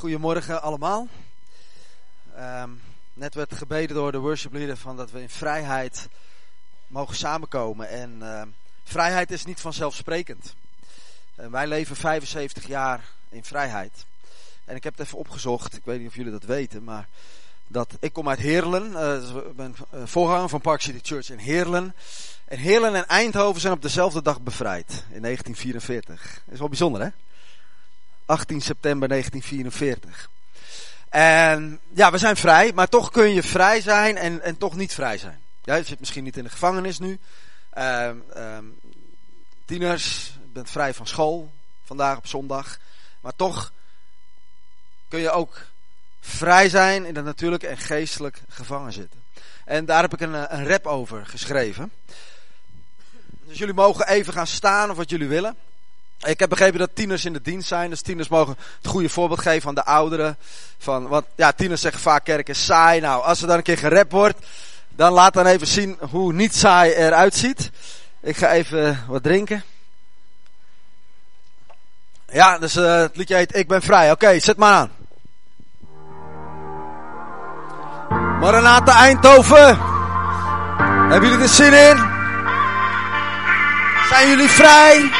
Goedemorgen allemaal. Ehm, net werd gebeden door de worship leader van dat we in vrijheid mogen samenkomen. En ehm, vrijheid is niet vanzelfsprekend. En wij leven 75 jaar in vrijheid. En ik heb het even opgezocht, ik weet niet of jullie dat weten, maar dat, ik kom uit Heerlen. eh, ik ben eh, voorganger van Park City Church in Heerlen. En Heerlen en Eindhoven zijn op dezelfde dag bevrijd, in 1944. Dat is wel bijzonder hè? 18 september 1944. En ja, we zijn vrij, maar toch kun je vrij zijn en, en toch niet vrij zijn. Ja, je zit misschien niet in de gevangenis nu. Ehm, ehm, tieners, je bent vrij van school vandaag op zondag. Maar toch kun je ook vrij zijn in het natuurlijke en geestelijk gevangen zitten. En daar heb ik een, een rap over geschreven. Dus jullie mogen even gaan staan of wat jullie willen. Ik heb begrepen dat tieners in de dienst zijn. Dus tieners mogen het goede voorbeeld geven aan de ouderen. Van, want ja, tieners zeggen vaak kerk is saai. Nou, als er dan een keer gerapt wordt, dan laat dan even zien hoe niet saai eruit ziet. Ik ga even wat drinken. Ja, dus uh, het liedje heet Ik ben vrij. Oké, zet maar aan. Maranatha Eindhoven. Hebben jullie er zin in? Zijn jullie vrij?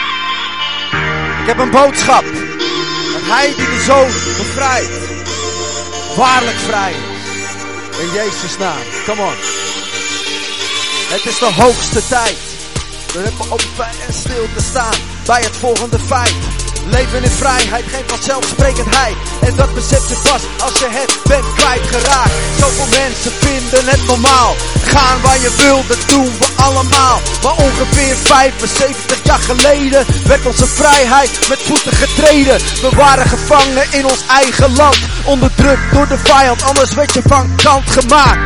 Heb een boodschap. Dat hij die de zoon bevrijdt. Waarlijk vrij. In Jezus naam. Come on. Het is de hoogste tijd. We hebben open en stil te staan. Bij het volgende feit. Leven in vrijheid, geen vanzelfsprekendheid. En dat besef je pas als je het bent kwijtgeraakt. Zoveel mensen vinden het normaal. Gaan waar je wil, dat doen we allemaal. Maar ongeveer 75 jaar geleden werd onze vrijheid met voeten getreden. We waren gevangen in ons eigen land. Onderdrukt door de vijand, anders werd je van kant gemaakt.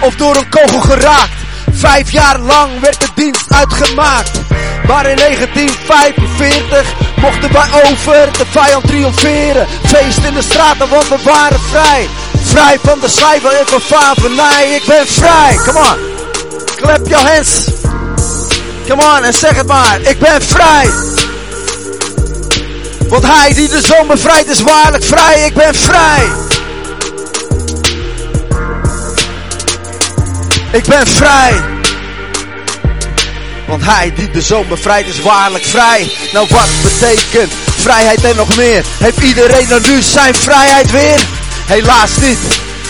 Of door een kogel geraakt. Vijf jaar lang werd de dienst uitgemaakt. Maar in 1945 mochten wij over de vijand triomferen. Feest in de straten, want we waren vrij. Vrij van de slijver en van. Ik ben vrij. Come on. Clap your hands. Come on en zeg het maar. Ik ben vrij. Want hij die de zon bevrijdt is waarlijk vrij. Ik ben vrij. Ik ben vrij. Want hij die de zoon bevrijdt is waarlijk vrij. Nou wat betekent vrijheid en nog meer? Heeft iedereen dan nu zijn vrijheid weer? Helaas niet.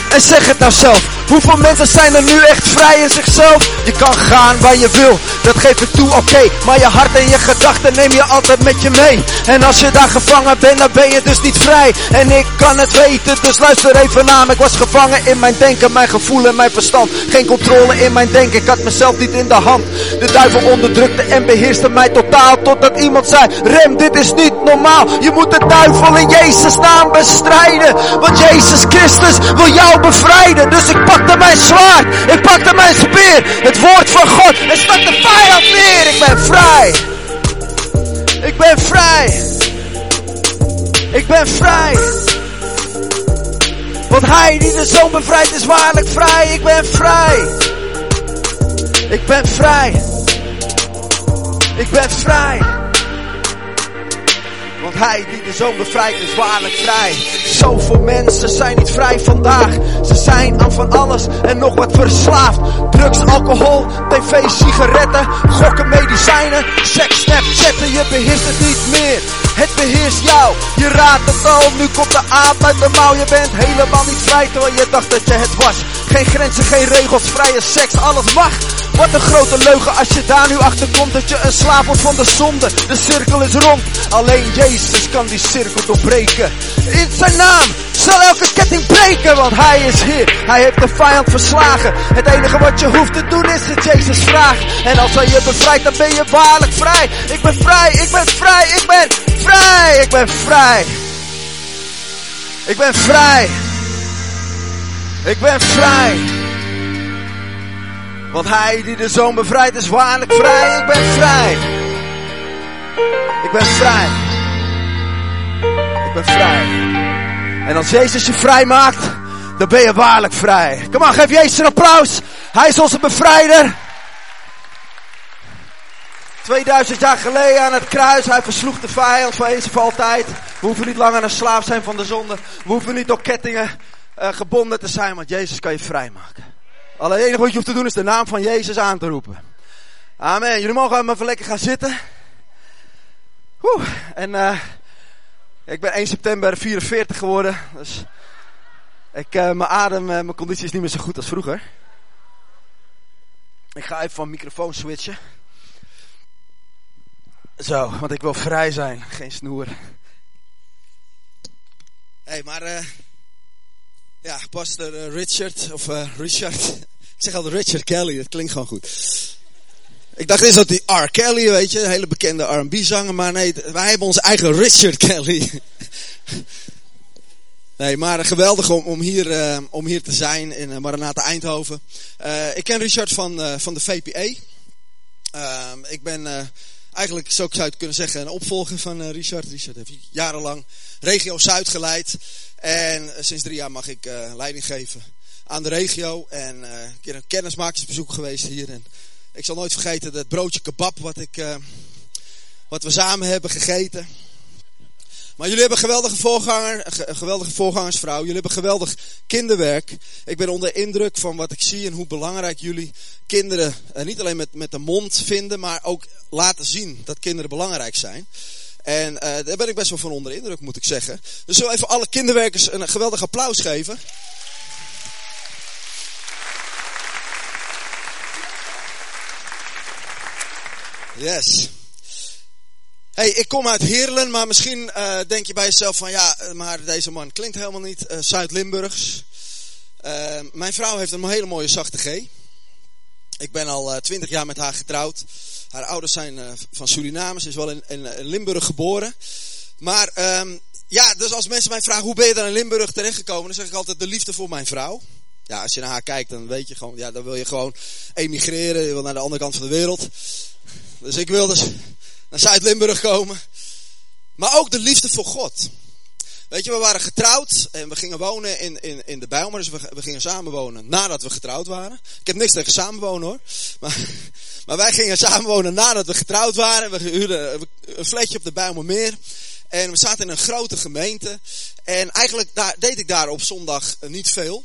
En zeg het nou zelf. Hoeveel mensen zijn er nu echt vrij in zichzelf? Je kan gaan waar je wil, dat geef ik toe, oké. Maar je hart en je gedachten neem je altijd met je mee. En als je daar gevangen bent, dan ben je dus niet vrij. En ik kan het weten, dus luister even naar. Ik was gevangen in mijn denken, mijn gevoel en mijn verstand. Geen controle in mijn denken, ik had mezelf niet in de hand. De duivel onderdrukte en beheerste mij totaal. Totdat iemand zei, Rem, dit is niet normaal. Je moet de duivel in Jezus naam bestrijden. Want Jezus Christus wil jou bevrijden. Dus ik pakte mijn zwaard, ik pakte mijn speer. Het woord van God en stak de vijand neer. Ik ben vrij. Ik ben vrij. Ik ben vrij. Want hij die de zoon bevrijdt is waarlijk vrij. Ik ben vrij. Ik ben vrij. Ik ben vrij. Hij die de zoon bevrijdt is waarlijk vrij. Zoveel mensen zijn niet vrij vandaag. Ze zijn aan van alles en nog wat verslaafd. Drugs, alcohol, tv, sigaretten, gokken, medicijnen, seks, snapchatten. Je beheerst het niet meer. Het beheerst jou. Je raadt het al, nu komt de aap uit de mouw. Je bent helemaal niet vrij terwijl je dacht dat je het was. Geen grenzen, geen regels, vrije seks, alles mag. Wat een grote leugen als je daar nu achter komt dat je een slaaf wordt van de zonde. De cirkel is rond. Alleen Jezus kan die cirkel doorbreken. In zijn naam zal elke ketting breken, want hij is Heer. Hij heeft de vijand verslagen. Het enige wat je hoeft te doen is het Jezus vragen. En als hij je bevrijdt, dan ben je waarlijk vrij. Ik ben vrij, ik ben vrij, ik ben vrij, ik ben vrij. Ik ben vrij. Ik ben vrij. Want hij die de zoon bevrijdt is waarlijk vrij. Ik ben vrij. Ik ben vrij. Ik ben vrij. En als Jezus je vrij maakt, dan ben je waarlijk vrij. Kom maar, geef Jezus een applaus. Hij is onze bevrijder. 2000 jaar geleden aan het kruis. Hij versloeg de vijand van eens voor altijd. We hoeven niet langer een slaaf zijn van de zonde. We hoeven niet op kettingen uh, gebonden te zijn, want Jezus kan je vrijmaken. Alleen het enige wat je hoeft te doen is de naam van Jezus aan te roepen. Amen. Jullie mogen maar even lekker gaan zitten. Oeh. En uh, ik ben 1 september 44 geworden. Dus ik, uh, mijn adem, mijn conditie is niet meer zo goed als vroeger. Ik ga even van microfoon switchen. Zo, want ik wil vrij zijn, geen snoer. Hé, hey, maar ja, pastor uh, Richard, of uh, Richard. Ik zeg altijd Richard Kelly, dat klinkt gewoon goed. Ik dacht eens dat die R. Kelly, weet je, hele bekende R&B zanger, maar nee, wij hebben onze eigen Richard Kelly. Nee, maar geweldig om, om, hier, om hier te zijn in Maranatha Eindhoven. Ik ken Richard van, van de VPE. Ehm, ik ben eigenlijk, zo zou het kunnen zeggen, een opvolger van Richard. Richard heeft jarenlang regio Zuid geleid. En sinds drie jaar mag ik leiding geven aan de regio. En een keer een kennismakersbezoek geweest hier. En ik zal nooit vergeten dat broodje kebab wat, ik, wat we samen hebben gegeten. Maar jullie hebben geweldige voorganger, geweldige voorgangersvrouw. Jullie hebben geweldig kinderwerk. Ik ben onder indruk van wat ik zie en hoe belangrijk jullie kinderen eh, niet alleen met, met de mond vinden, maar ook laten zien dat kinderen belangrijk zijn. En uh, daar ben ik best wel van onder indruk, moet ik zeggen. Dus zullen even alle kinderwerkers een geweldig applaus geven. Yes hey, ik kom uit Heerlen, maar misschien uh, denk je bij jezelf van ja, maar deze man klinkt helemaal niet uh, Zuid-Limburgs. Mijn vrouw heeft een hele mooie zachte G. Ik ben al twintig jaar met haar getrouwd. Haar ouders zijn van Suriname, ze is wel in, in, Limburg geboren. Maar um, ja, dus als mensen mij vragen hoe ben je dan in Limburg terechtgekomen, dan zeg ik altijd de liefde voor mijn vrouw. Ja, als je naar haar kijkt, dan weet je gewoon, ja, dan wil je gewoon emigreren, je wil naar de andere kant van de wereld. Dus ik wil dus naar Zuid-Limburg komen. Maar ook de liefde voor God. Weet je, we waren getrouwd en we gingen wonen in, in, in de Bijlmer. Dus we, we gingen samenwonen nadat we getrouwd waren. Ik heb niks tegen samenwonen hoor. Maar, maar wij gingen samenwonen nadat we getrouwd waren. We huurden een flatje op de Bijlmermeer. En we zaten in een grote gemeente. En eigenlijk daar, deed ik daar op zondag niet veel.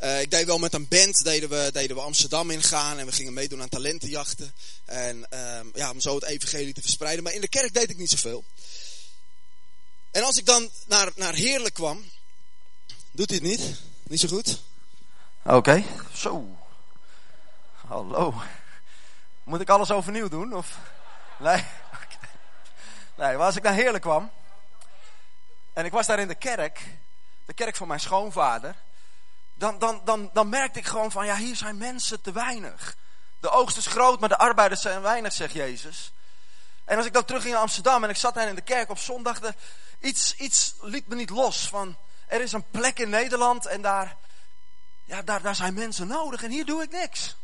Uh, ik deed wel met een band, deden we, deden we Amsterdam ingaan en we gingen meedoen aan talentenjachten. En uh, ja, om zo het evangelie te verspreiden. Maar in de kerk deed ik niet zoveel. En als ik dan naar, naar Heerlijk kwam, doet hij het niet? Niet zo goed? Oké, zo. Hallo. Moet ik alles overnieuw doen? Of? Nee? Nee, maar als ik naar Heerlijk kwam. En ik was daar in de kerk. De kerk van mijn schoonvader dan, dan, dan, dan merkte ik gewoon van, ja, hier zijn mensen te weinig. De oogst is groot, maar de arbeiders zijn weinig, zegt Jezus. En als ik dan terug ging naar Amsterdam en ik zat daar in de kerk op zondag, de, iets, iets liet me niet los van, er is een plek in Nederland en daar, ja, daar, daar zijn mensen nodig en hier doe ik niks.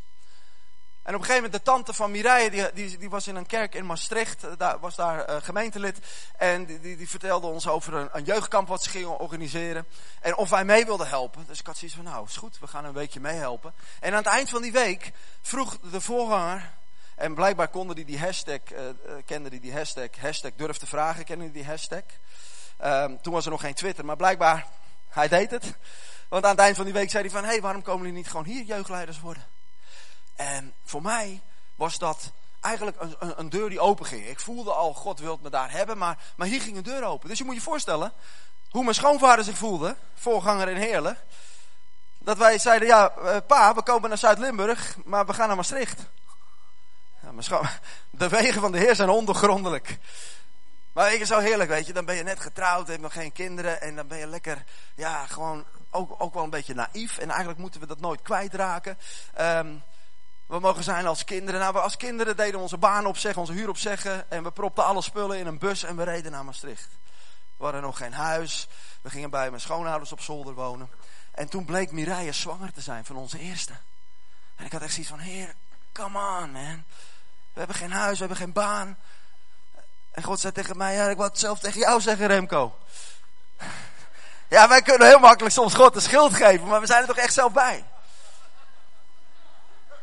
En op een gegeven moment de tante van Mireille, die, die, die was in een kerk in Maastricht, eh, daar, was daar uh, gemeentelid. En die, die, die, vertelde ons over een, een, jeugdkamp wat ze gingen organiseren. En of wij mee wilden helpen. Dus ik had zoiets van, nou is goed, we gaan een weekje meehelpen. En aan het eind van die week vroeg de voorganger, en blijkbaar konden die die hashtag, uh, kenden die die hashtag, hashtag durf te vragen, kennen die die hashtag. Um, toen was er nog geen Twitter, maar blijkbaar, hij deed het. Want aan het eind van die week zei hij van, hé, hey, waarom komen jullie niet gewoon hier jeugdleiders worden? En voor mij was dat eigenlijk een, een, een, deur die open ging. Ik voelde al, God wil me daar hebben, maar, maar hier ging een deur open. Dus je moet je voorstellen hoe mijn schoonvader zich voelde, voorganger in Heerlen. Dat wij zeiden, ja uh, pa, we komen naar Zuid-Limburg, maar we gaan naar Maastricht. Ja, mijn de wegen van de Heer zijn ondergrondelijk. Maar ik is zo heerlijk, weet je. Dan ben je net getrouwd, heb nog geen kinderen. En dan ben je lekker, ja, gewoon ook, ook wel een beetje naïef. En eigenlijk moeten we dat nooit kwijtraken. Um, we mogen zijn als kinderen. Nou, we als kinderen deden onze baan opzeggen, onze huur opzeggen. En we propten alle spullen in een bus en we reden naar Maastricht. We hadden nog geen huis. We gingen bij mijn schoonouders op zolder wonen. En toen bleek Mireille zwanger te zijn van onze eerste. En ik had echt zoiets van, heer, come on man. We hebben geen huis, we hebben geen baan. En God zei tegen mij, ja, ik wil het zelf tegen jou zeggen Remco. Ja, wij kunnen heel makkelijk soms God de schuld geven, maar we zijn er toch echt zelf bij.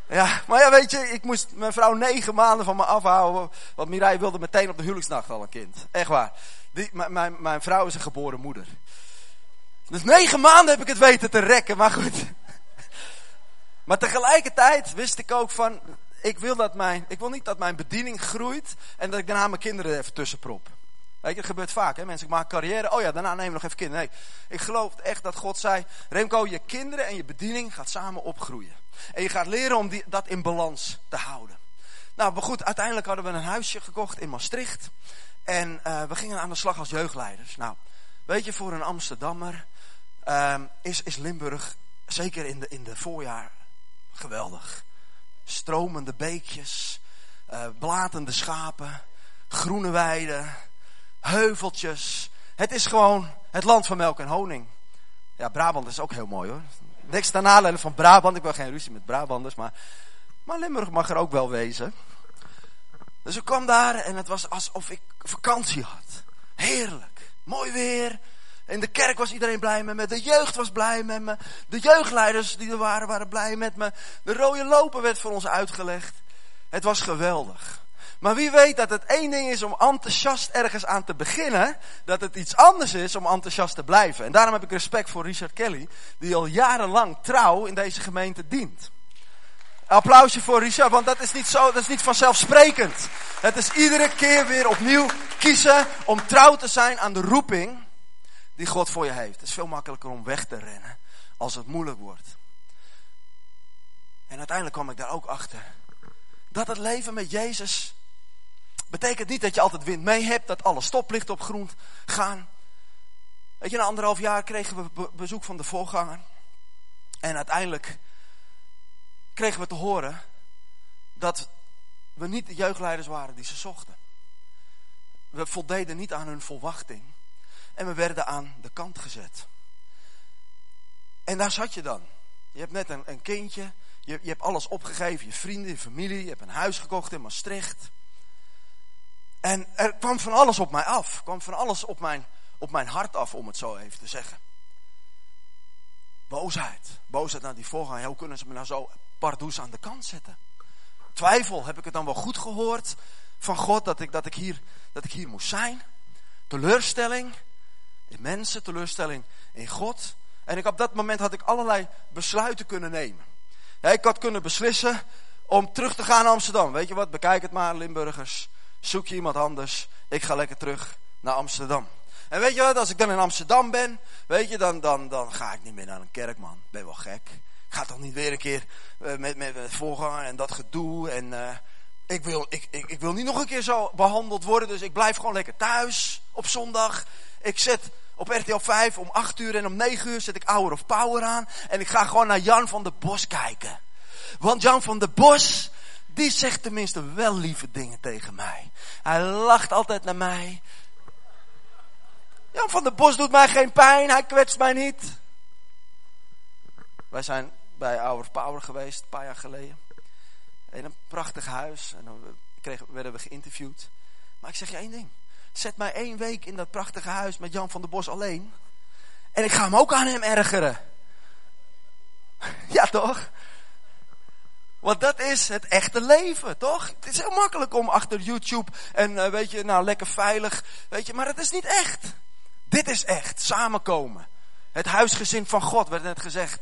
Ja, maar ja, weet je, ik moest mijn vrouw negen maanden van me afhouden. Want Mirai wilde meteen op de huwelijksnacht al een kind. Echt waar. Die, mijn, mijn vrouw is een geboren moeder. Dus negen maanden heb ik het weten te rekken, maar goed. Maar tegelijkertijd wist ik ook van, ik wil, dat mijn, ik wil niet dat mijn bediening groeit en dat ik daarna mijn kinderen even tussenprop. Weet je, dat gebeurt vaak. Hè? Mensen maken carrière. Oh ja, daarna nemen we nog even kinderen. Nee, ik geloof echt dat God zei: Remco, je kinderen en je bediening gaat samen opgroeien. En je gaat leren om die, dat in balans te houden. Nou, goed, uiteindelijk hadden we een huisje gekocht in Maastricht. En uh, we gingen aan de slag als jeugdleiders. Nou, weet je, voor een Amsterdammer uh, is, is Limburg, zeker in de, in de voorjaar, geweldig. Stromende beekjes, uh, blatende schapen, groene weiden, heuveltjes. Het is gewoon het land van melk en honing. Ja, Brabant is ook heel mooi hoor. Niks ten nadele van Brabant. Ik wil geen ruzie met Brabanders, maar, maar Limburg mag er ook wel wezen. Dus ik kwam daar en het was alsof ik vakantie had. Heerlijk. Mooi weer. In de kerk was iedereen blij met me. De jeugd was blij met me. De jeugdleiders die er waren, waren blij met me. De rode lopen werd voor ons uitgelegd. Het was geweldig. Maar wie weet dat het één ding is om enthousiast ergens aan te beginnen, dat het iets anders is om enthousiast te blijven. En daarom heb ik respect voor Richard Kelly, die al jarenlang trouw in deze gemeente dient. Applausje voor Richard, want dat is niet zo, dat is niet vanzelfsprekend. Het is iedere keer weer opnieuw kiezen om trouw te zijn aan de roeping die God voor je heeft. Het is veel makkelijker om weg te rennen als het moeilijk wordt. En uiteindelijk kwam ik daar ook achter. Dat het leven met Jezus betekent niet dat je altijd wind mee hebt, dat alle stoplichten op groen gaan. Weet je, na anderhalf jaar kregen we bezoek van de voorganger. En uiteindelijk kregen we te horen dat we niet de jeugdleiders waren die ze zochten. We voldeden niet aan hun verwachting. En we werden aan de kant gezet. En daar zat je dan. Je hebt net een, een kindje. Je, je hebt alles opgegeven. Je vrienden, je familie. Je hebt een huis gekocht in Maastricht. En er kwam van alles op mij af. Er kwam van alles op mijn, op mijn hart af, om het zo even te zeggen. Boosheid. Boosheid naar die voorganger. Hoe kunnen ze me nou zo pardoes aan de kant zetten? Twijfel. Heb ik het dan wel goed gehoord van God dat ik, dat ik, hier, dat ik hier moest zijn? Teleurstelling in mensen, teleurstelling in God. En ik, op dat moment had ik allerlei besluiten kunnen nemen. ik had kunnen beslissen om terug te gaan naar Amsterdam. Weet je wat, bekijk het maar, Limburgers. Zoek je iemand anders. Ik ga lekker terug naar Amsterdam. En weet je wat, als ik dan in Amsterdam ben, weet je, dan, dan, dan ga ik niet meer naar een kerk, man. Ben wel gek. Ik ga toch niet weer een keer uh, met, met, met voorganger en dat gedoe. En uh, ik, wil, ik, ik, ik wil niet nog een keer zo behandeld worden, dus ik blijf gewoon lekker thuis op zondag. Ik zet op RTL 5 om 8 uur en om 9 uur zet ik Hour of Power aan. En ik ga gewoon naar Jan van der Bos kijken. Want Jan van der Bos, die zegt tenminste wel lieve dingen tegen mij. Hij lacht altijd naar mij. Jan van der Bos doet mij geen pijn, hij kwetst mij niet. Wij zijn bij Hour Power geweest, een paar jaar geleden. In een prachtig huis. En dan kregen, werden we geïnterviewd. Maar ik zeg je één ding. Zet mij één week in dat prachtige huis met Jan van der Bos alleen. En ik ga hem ook aan hem ergeren. Ja, toch? Want dat is het echte leven, toch? Het is heel makkelijk om achter YouTube en uh, weet je, nou lekker veilig, weet je, maar het is niet echt. Dit is echt, samenkomen. Het huisgezin van God, werd net gezegd.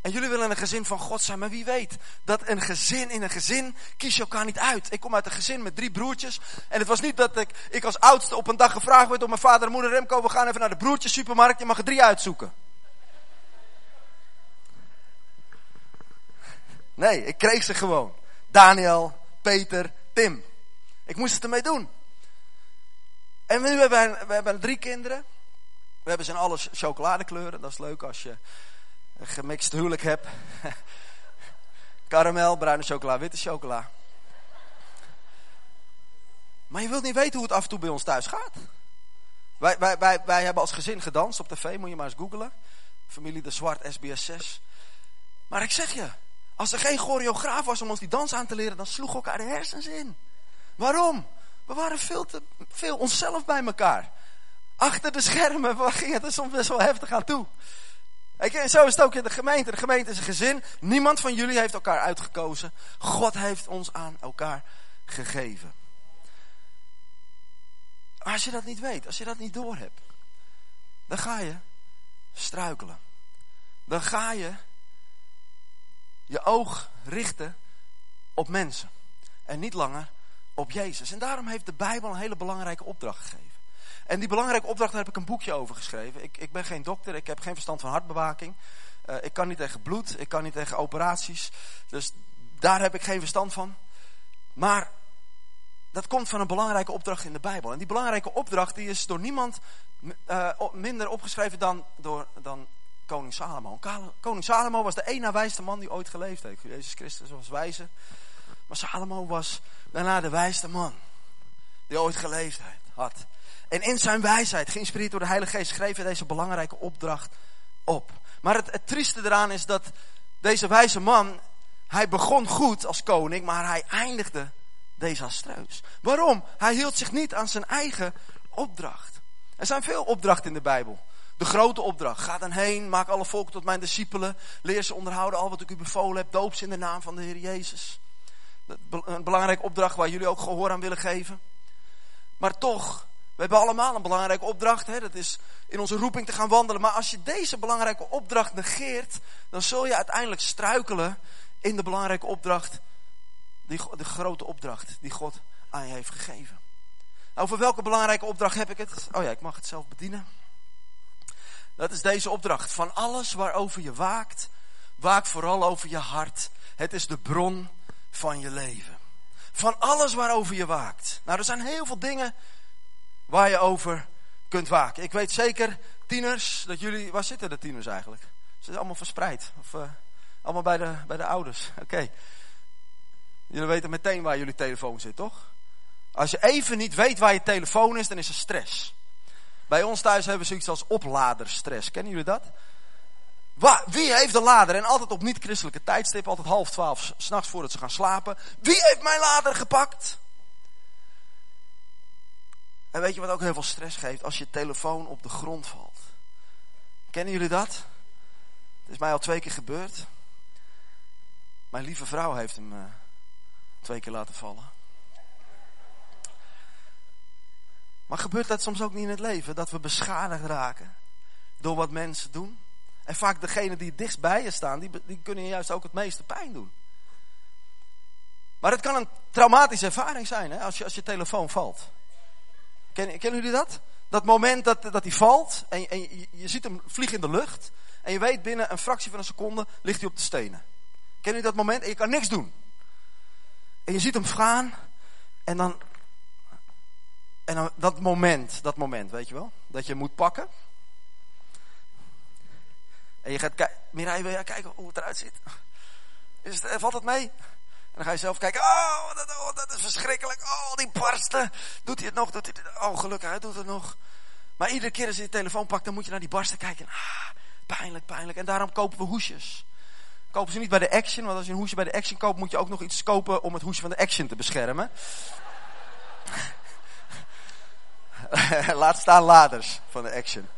En jullie willen een gezin van God zijn, maar wie weet dat een gezin in een gezin kies je elkaar niet uit. Ik kom uit een gezin met drie broertjes. En het was niet dat ik, ik als oudste op een dag gevraagd werd door mijn vader en moeder Remco, we gaan even naar de broertjes supermarkt, je mag er drie uitzoeken. Nee, ik kreeg ze gewoon. Daniel, Peter, Tim. Ik moest het ermee doen. En nu hebben we, hebben drie kinderen. We hebben ze in alle chocoladekleuren. Dat is leuk als je een gemixt huwelijk hebt. Karamel, bruine chocola, witte chocola. Maar je wilt niet weten hoe het af en toe bij ons thuis gaat. Wij, wij, wij, wij hebben als gezin gedanst op tv, moet je maar eens googlen. Familie de Zwart, SBS 6. Maar ik zeg je, als er geen choreograaf was om ons die dans aan te leren, dan sloeg elkaar de hersens in. Waarom? We waren veel te veel onszelf bij elkaar. Achter de schermen ging het er soms best wel heftig aan toe. En zo is het ook in de gemeente. De gemeente is een gezin. Niemand van jullie heeft elkaar uitgekozen. God heeft ons aan elkaar gegeven. Als je dat niet weet, als je dat niet doorhebt, dan ga je struikelen. Dan ga je je oog richten op mensen. En niet langer op Jezus. En daarom heeft de Bijbel een hele belangrijke opdracht gegeven. En die belangrijke opdracht, daar heb ik een boekje over geschreven. Ik, ik ben geen dokter, ik heb geen verstand van hartbewaking. Uh, ik kan niet tegen bloed, ik kan niet tegen operaties. Dus daar heb ik geen verstand van. Maar dat komt van een belangrijke opdracht in de Bijbel. En die belangrijke opdracht die is door niemand uh, minder opgeschreven dan, door, dan koning Salomo. Koning Salomo was de één na wijste man die ooit geleefd heeft. Jezus Christus was wijze. Maar Salomo was daarna de wijste man die ooit geleefd had. En in zijn wijsheid, geïnspireerd door de Heilige Geest, schreef hij deze belangrijke opdracht op. Maar het, het trieste eraan is dat deze wijze man, hij begon goed als koning, maar hij eindigde desastreus. Waarom? Hij hield zich niet aan zijn eigen opdracht. Er zijn veel opdrachten in de Bijbel. De grote opdracht. Ga dan heen, maak alle volken tot mijn discipelen. Leer ze onderhouden al wat ik u bevolen heb. Doop ze in de naam van de Heer Jezus. Een belangrijke opdracht waar jullie ook gehoor aan willen geven. Maar toch, we hebben allemaal een belangrijke opdracht. Hè? Dat is in onze roeping te gaan wandelen. Maar als je deze belangrijke opdracht negeert, dan zul je uiteindelijk struikelen in de belangrijke opdracht. Die, de grote opdracht die God aan je heeft gegeven. Over welke belangrijke opdracht heb ik het? Oh ja, ik mag het zelf bedienen. Dat is deze opdracht. Van alles waarover je waakt, waak vooral over je hart. Het is de bron van je leven. Van alles waarover je waakt. Nou, er zijn heel veel dingen waar je over kunt waken. Ik weet zeker, tieners, dat jullie... Waar zitten de tieners eigenlijk? Ze zijn allemaal verspreid. Of uh, allemaal bij de, bij de ouders. Oké. Jullie weten meteen waar jullie telefoon zit, toch? Als je even niet weet waar je telefoon is, dan is er stress. Bij ons thuis hebben we zoiets als opladerstress. Kennen jullie dat? Wie heeft de lader? En altijd op niet-christelijke tijdstip, altijd half twaalf s'nachts voordat ze gaan slapen. Wie heeft mijn lader gepakt? En weet je wat ook heel veel stress geeft? Als je telefoon op de grond valt. Kennen jullie dat? Het is mij al twee keer gebeurd. Mijn lieve vrouw heeft hem uh, twee keer laten vallen. Maar gebeurt dat soms ook niet in het leven? Dat we beschadigd raken door wat mensen doen? En vaak degenen die dichtst bij je staan, die, die kunnen je juist ook het meeste pijn doen. Maar het kan een traumatische ervaring zijn hè, als, je, als je telefoon valt. Ken, kennen jullie dat? Dat moment dat, dat hij valt en, en je, ziet hem vliegen in de lucht. En je weet binnen een fractie van een seconde ligt hij op de stenen. Ken je dat moment? En je kan niks doen. En je ziet hem gaan en dan en dat moment, dat moment, weet je wel? Dat je moet pakken. En je gaat kijken, Mirai, wil jij kijken hoe het eruit ziet? Is het, valt het mee? En dan ga je zelf kijken, oh dat, oh, dat is verschrikkelijk. Oh, die barsten. Doet hij het nog? Doet hij het? Oh, gelukkig, hij doet het nog. Maar iedere keer als je je telefoon pakt, dan moet je naar die barsten kijken. Ah, pijnlijk, pijnlijk. En daarom kopen we hoesjes. Kopen ze niet bij de Action, want als je een hoesje bij de Action koopt, moet je ook nog iets kopen om het hoesje van de Action te beschermen. Laat staan laders van de Action.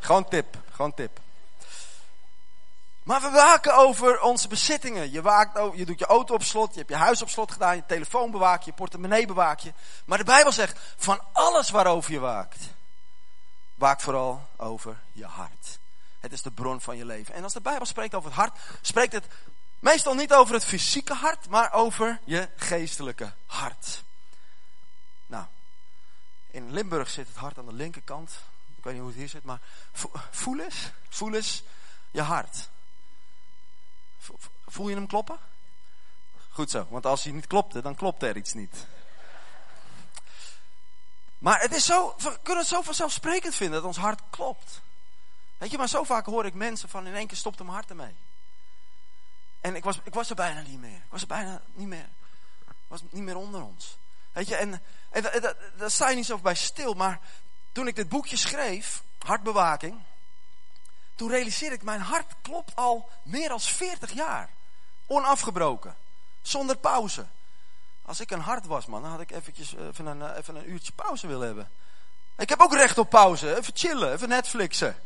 Gewoon tip, gewoon tip. Maar we waken over onze bezittingen. Je, waakt over, je doet je auto op slot, je hebt je huis op slot gedaan, je telefoon bewaak je, je portemonnee bewaak je. Maar de Bijbel zegt, van alles waarover je waakt, waak vooral over je hart. Het is de bron van je leven. En als de Bijbel spreekt over het hart, spreekt het meestal niet over het fysieke hart, maar over je geestelijke hart. In Limburg zit het hart aan de linkerkant. Ik weet niet hoe het hier zit, maar voel eens, voel eens je hart. Voel je hem kloppen? Goed zo, want als hij niet klopte, dan klopte er iets niet. Maar het is zo, we kunnen het zo vanzelfsprekend vinden dat ons hart klopt. Weet je, maar zo vaak hoor ik mensen van in één keer stopt mijn hart ermee. En ik was, ik was er bijna niet meer. Ik was er bijna niet meer. Ik was niet meer onder ons. Weet je, en, en daar sta je niet zo bij stil. Maar toen ik dit boekje schreef, Hartbewaking, toen realiseerde ik, mijn hart klopt al meer dan 40 jaar. Onafgebroken. Zonder pauze. Als ik een hart was, man, dan had ik eventjes, eh, even, een, eh, een uurtje pauze willen hebben. Ik heb ook recht op pauze. Even chillen, even Netflixen.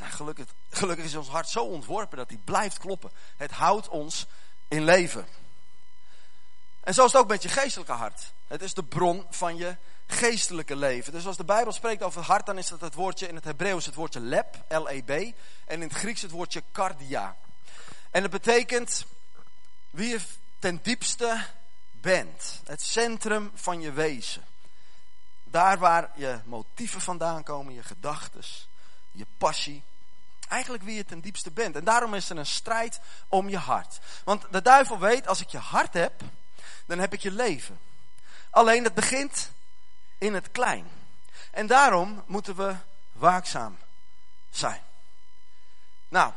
Gelukkig, gelukkig is ons hart zo ontworpen dat hij blijft kloppen. Het houdt ons in leven. En zo is het ook met je geestelijke hart. Het is de bron van je geestelijke leven. Dus als de Bijbel spreekt over hart, dan is dat het woordje in het Hebreeuws het woordje leb, L-E-B. En in het Grieks het woordje cardia. En dat betekent wie je ten diepste bent. Het centrum van je wezen. Daar waar je motieven vandaan komen, je gedachten, je passie. Eigenlijk wie je ten diepste bent. En daarom is er een strijd om je hart. Want de duivel weet, als ik je hart heb, dan heb ik je leven. Alleen het begint in het klein. En daarom moeten we waakzaam zijn. Nou,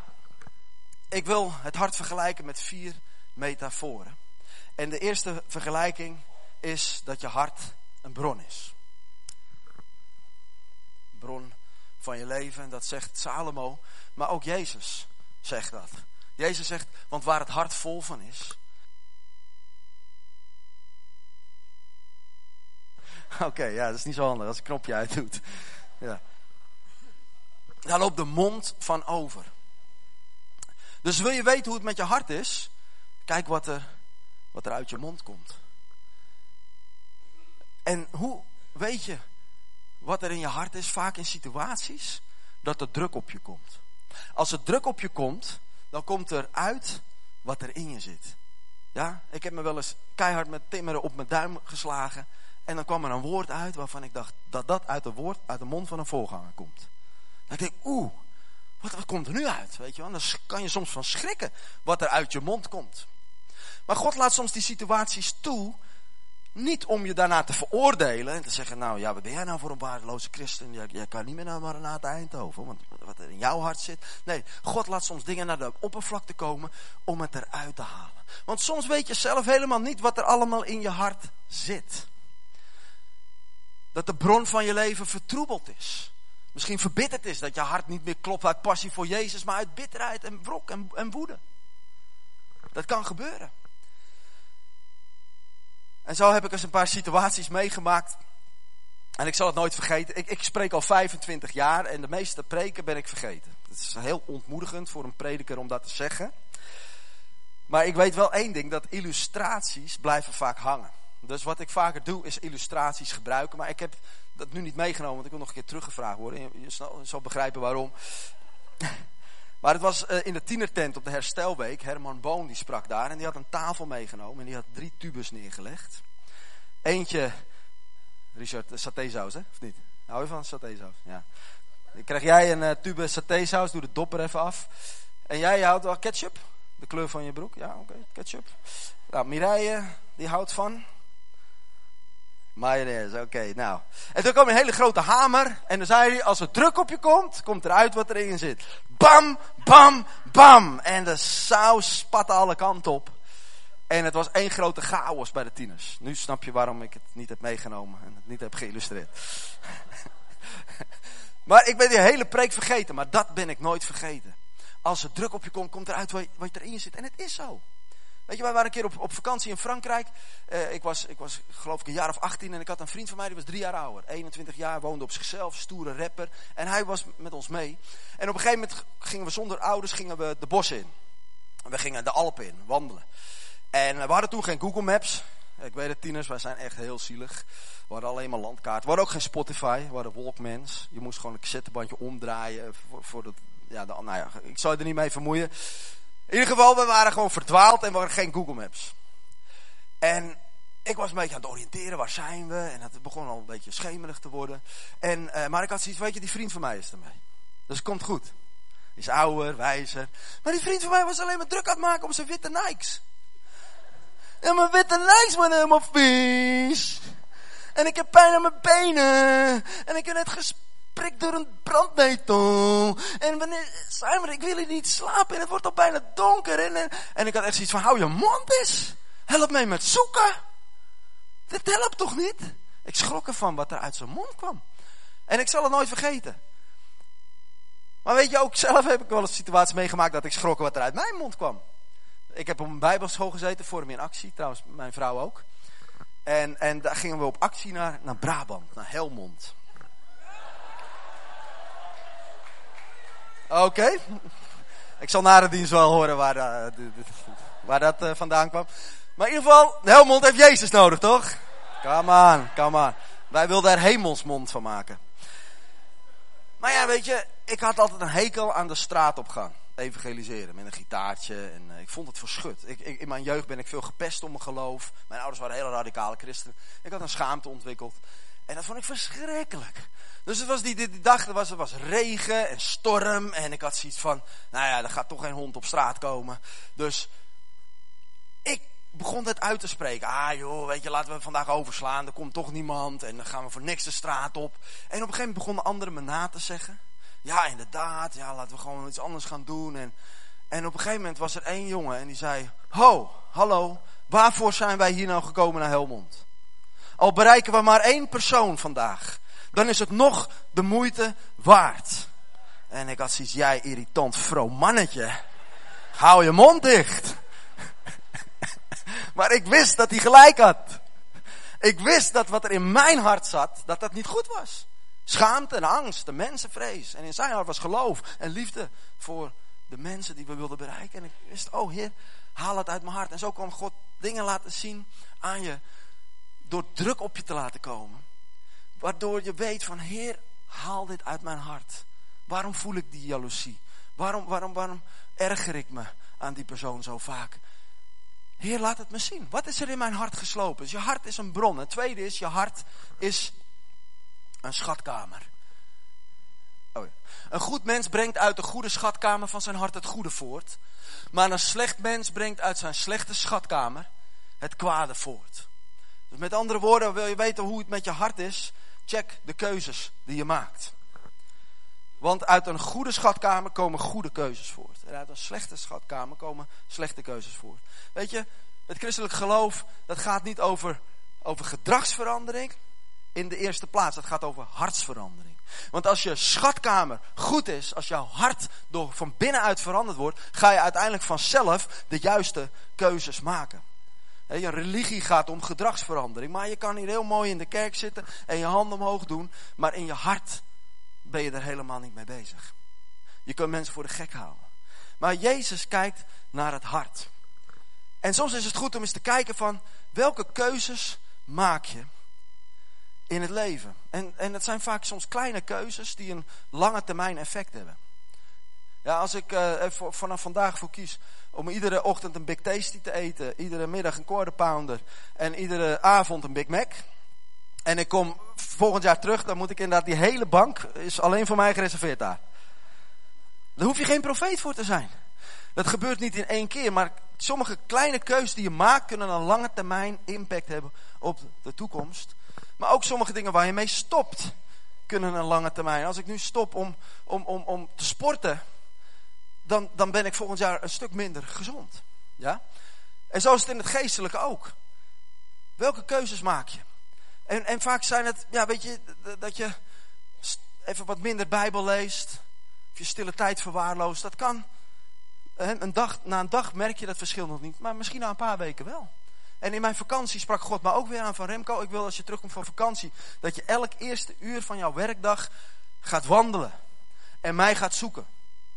ik wil het hart vergelijken met vier metaforen. En de eerste vergelijking is dat je hart een bron is. Bron van je leven, dat zegt Salomo, maar ook Jezus zegt dat. Jezus zegt, want waar het hart vol van is. Oké, ja, dat is niet zo handig als een knopje uit doet. Ja. Daar loopt de mond van over. Dus wil je weten hoe het met je hart is? Kijk wat er, wat er uit je mond komt. En hoe weet je wat er in je hart is? Vaak in situaties dat er druk op je komt. Als er druk op je komt, dan komt er uit wat er in je zit. Ja, ik heb me wel eens keihard met timmeren op mijn duim geslagen. En dan kwam er een woord uit waarvan ik dacht dat dat uit de, woord, uit de mond van een voorganger komt. Dan denk ik, oeh, wat, wat komt er nu uit? Weet je wel? Dan kan je soms van schrikken wat er uit je mond komt. Maar God laat soms die situaties toe, niet om je daarna te veroordelen en te zeggen, nou ja, wat ben jij nou voor een waardeloze christen? Jij, jij kan niet meer naar Maranatha Eindhoven, want wat er in jouw hart zit. Nee, God laat soms dingen naar de oppervlakte komen om het eruit te halen. Want soms weet je zelf helemaal niet wat er allemaal in je hart zit. Dat de bron van je leven vertroebeld is. Misschien verbitterd is dat je hart niet meer klopt uit passie voor Jezus, maar uit bitterheid en wrok en, en woede. Dat kan gebeuren. En zo heb ik eens een paar situaties meegemaakt. En ik zal het nooit vergeten. Ik, ik, spreek al 25 jaar en de meeste preken ben ik vergeten. Het is heel ontmoedigend voor een prediker om dat te zeggen. Maar ik weet wel één ding, dat illustraties blijven vaak hangen. Dus wat ik vaker doe is illustraties gebruiken. Maar ik heb dat nu niet meegenomen, want ik wil nog een keer teruggevraagd worden. Je, zal begrijpen waarom. Maar het was uh, in de tienertent op de herstelweek. Herman Boon die sprak daar. En die had een tafel meegenomen. En die had drie tubes neergelegd. Eentje, Richard, satésaus hè? Of niet? Hou je van satésaus? Ja. Dan krijg jij een uh, tube satésaus. Doe de dopper even af. En jij houdt wel ketchup. De kleur van je broek. Ja, oké. ketchup. Nou, Mireille, die houdt van Mayonaise, oké, nou. En toen kwam een hele grote hamer. En dan zei hij, als er druk op je komt, komt eruit wat erin zit. Bam, bam, bam. En de saus spatte alle kanten op. En het was één grote chaos bij de tieners. Nu snap je waarom ik het niet heb meegenomen en het niet heb geïllustreerd. maar ik ben die hele preek vergeten, maar dat ben ik nooit vergeten. Als er druk op je komt, komt eruit wat erin zit. En het is zo. Weet je, wij waren een keer op, op vakantie in Frankrijk. Uh, ik, was, ik was geloof ik een jaar of 18 en ik had een vriend van mij, die was drie jaar ouder. 21 jaar, woonde op zichzelf, stoere rapper. En hij was met ons mee. En op een gegeven moment gingen we zonder ouders gingen we de bossen in. We gingen de Alpen in, wandelen. En we hadden toen geen Google Maps. Ik weet het, tieners, wij zijn echt heel zielig. We hadden alleen maar landkaart. We hadden ook geen Spotify, we hadden Walkmans. Je moest gewoon een cassettebandje omdraaien. Voor, voor dat, ja, nou ja, ik zou je er niet mee vermoeien. In ieder geval, we waren gewoon verdwaald en we hadden geen Google Maps. En ik was een beetje aan het oriënteren, waar zijn we? En het begon al een beetje schemerig te worden. En, uh, maar ik had zoiets, weet je, die vriend van mij is ermee. Dus het komt goed. Die is ouder, wijzer. Maar die vriend van mij was alleen maar druk aan het maken om zijn witte Nikes. En mijn witte Nikes worden helemaal vies. En ik heb pijn aan mijn benen. En ik heb net gespeeld prikt door een brandnetel. En wanneer, Simon, ik wil hier niet slapen en het wordt al bijna donker. En, en, ik had echt zoiets van, hou je mond eens. Help mij met zoeken. Dit helpt toch niet? Ik schrok ervan wat er uit zijn mond kwam. En ik zal het nooit vergeten. Maar weet je, ook zelf heb ik wel een situatie meegemaakt dat ik schrok wat er uit mijn mond kwam. Ik heb op een bijbelschool gezeten, voor in actie, trouwens mijn vrouw ook. En, en daar gingen we op actie naar, naar Brabant, naar Helmond. Oké. Ik zal na de dienst wel horen waar, uh, waar dat uh, vandaan kwam. Maar in ieder geval, Helmond heeft Jezus nodig, toch? Come on, come on. Wij wilden er hemelsmond van maken. Maar ja, weet je, ik had altijd een hekel aan de straat op gaan. Evangeliseren met een gitaartje. En uh, ik vond het verschut. Ik, in mijn jeugd ben ik veel gepest om mijn geloof. Mijn ouders waren hele radicale christenen. Ik had een schaamte ontwikkeld. En dat vond ik verschrikkelijk. Dus het was die, die, dag, er was, er was regen en storm. En ik had zoiets van, nou ja, er gaat toch geen hond op straat komen. Dus ik begon het uit te spreken. Ah joh, weet je, laten we vandaag overslaan. Er komt toch niemand. En dan gaan we voor niks de straat op. En op een gegeven moment begonnen anderen me na te zeggen. Ja, inderdaad. Ja, laten we gewoon iets anders gaan doen. En, en op een gegeven moment was er één jongen en die zei... Ho, hallo, waarvoor zijn wij hier nou gekomen naar Helmond? Al bereiken we maar één persoon vandaag. Dan is het nog de moeite waard. En ik had zoiets, jij irritant vroom mannetje. Hou je mond dicht. maar ik wist dat hij gelijk had. Ik wist dat wat er in mijn hart zat, dat dat niet goed was. Schaamte en angst, de mensenvrees. En in zijn hart was geloof en liefde voor de mensen die we wilden bereiken. En ik wist, oh Heer, haal het uit mijn hart. En zo kon God dingen laten zien aan je door druk op je te laten komen. Waardoor je weet van, Heer, haal dit uit mijn hart. Waarom voel ik die jaloezie? Waarom, waarom, waarom erger ik me aan die persoon zo vaak? Heer, laat het me zien. Wat is er in mijn hart geslopen? Dus je hart is een bron. Het tweede is, je hart is een schatkamer. Oh. Een goed mens brengt uit de goede schatkamer van zijn hart het goede voort. Maar een slecht mens brengt uit zijn slechte schatkamer het kwade voort. Dus met andere woorden, wil je weten hoe het met je hart is? Check de keuzes die je maakt. Want uit een goede schatkamer komen goede keuzes voort. En uit een slechte schatkamer komen slechte keuzes voort. Weet je, het christelijk geloof, dat gaat niet over, over gedragsverandering in de eerste plaats. Het gaat over hartsverandering. Want als je schatkamer goed is, als jouw hart door van binnenuit veranderd wordt, ga je uiteindelijk vanzelf de juiste keuzes maken. Je religie gaat om gedragsverandering. Maar je kan hier heel mooi in de kerk zitten en je handen omhoog doen. Maar in je hart ben je er helemaal niet mee bezig. Je kunt mensen voor de gek houden. Maar Jezus kijkt naar het hart. En soms is het goed om eens te kijken van welke keuzes maak je in het leven. En, en dat zijn vaak soms kleine keuzes die een lange termijn effect hebben. Ja, als ik uh, vanaf vandaag voor kies om iedere ochtend een Big Tasty te eten, iedere middag een quarter pounder en iedere avond een Big Mac. En ik kom volgend jaar terug, dan moet ik inderdaad die hele bank is alleen voor mij gereserveerd daar. Daar hoef je geen profeet voor te zijn. Dat gebeurt niet in één keer, maar sommige kleine keuzes die je maakt kunnen een lange termijn impact hebben op de toekomst. Maar ook sommige dingen waar je mee stopt kunnen een lange termijn. Als ik nu stop om, om, om, om te sporten, dan, dan ben ik volgend jaar een stuk minder gezond. Ja? En zo is het in het geestelijke ook. Welke keuzes maak je? En, en vaak zijn het, ja, weet je, dat je even wat minder Bijbel leest. Of je stille tijd verwaarloost. Dat kan. Een dag, na een dag merk je dat verschil nog niet. Maar misschien na een paar weken wel. En in mijn vakantie sprak God me ook weer aan van Remco. Ik wil als je terugkomt van vakantie. Dat je elk eerste uur van jouw werkdag gaat wandelen. En mij gaat zoeken.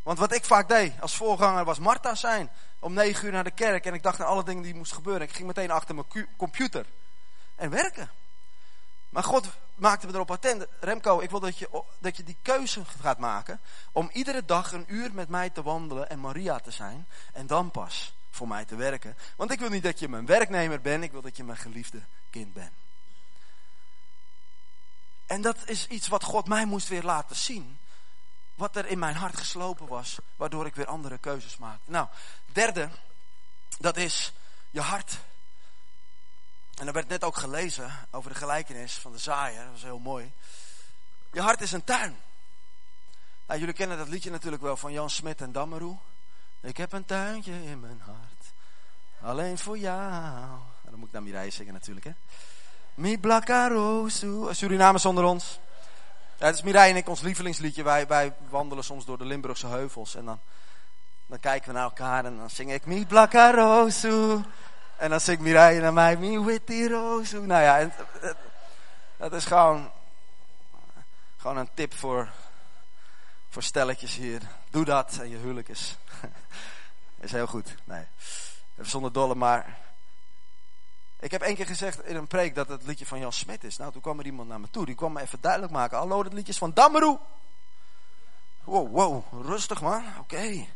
Want wat ik vaak deed als voorganger was Martha zijn. Om negen uur naar de kerk. En ik dacht aan alle dingen die moesten gebeuren. Ik ging meteen achter mijn computer. En werken. Maar God maakte me erop attent. Remco, ik wil dat je, dat je die keuze gaat maken. Om iedere dag een uur met mij te wandelen en Maria te zijn. En dan pas voor mij te werken. Want ik wil niet dat je mijn werknemer bent. Ik wil dat je mijn geliefde kind bent. En dat is iets wat God mij moest weer laten zien wat er in mijn hart geslopen was, waardoor ik weer andere keuzes maakte. Nou, derde, dat is je hart. En er werd net ook gelezen over de gelijkenis van de zaaier, dat was heel mooi. Je hart is een tuin. Nou, jullie kennen dat liedje natuurlijk wel van Jan Smit en Dammeroe. Ik heb een tuintje in mijn hart, alleen voor jou. Dan moet ik naar Mireille zingen natuurlijk, hè. Mi blakarosu. Surinamers onder ons. Het is Mireille en ik ons lievelingsliedje. Wij, wij wandelen soms door de Limburgse heuvels. En dan, dan kijken we naar elkaar en dan zing ik Mi Blakarosu. En dan zingt Mireille naar mij Mi Wittirosu. Nou ja, het, dat is gewoon, gewoon een tip voor voor stelletjes hier. Doe dat en je huwelijk is, is heel goed. Nee, even zonder dolle, maar ik heb één keer gezegd in een preek dat het liedje van Jan Smit is. Nou, toen kwam er iemand naar me toe. Die kwam me even duidelijk maken. Hallo, dat liedje is van Dammeroe. Wow, wow, rustig man. Oké.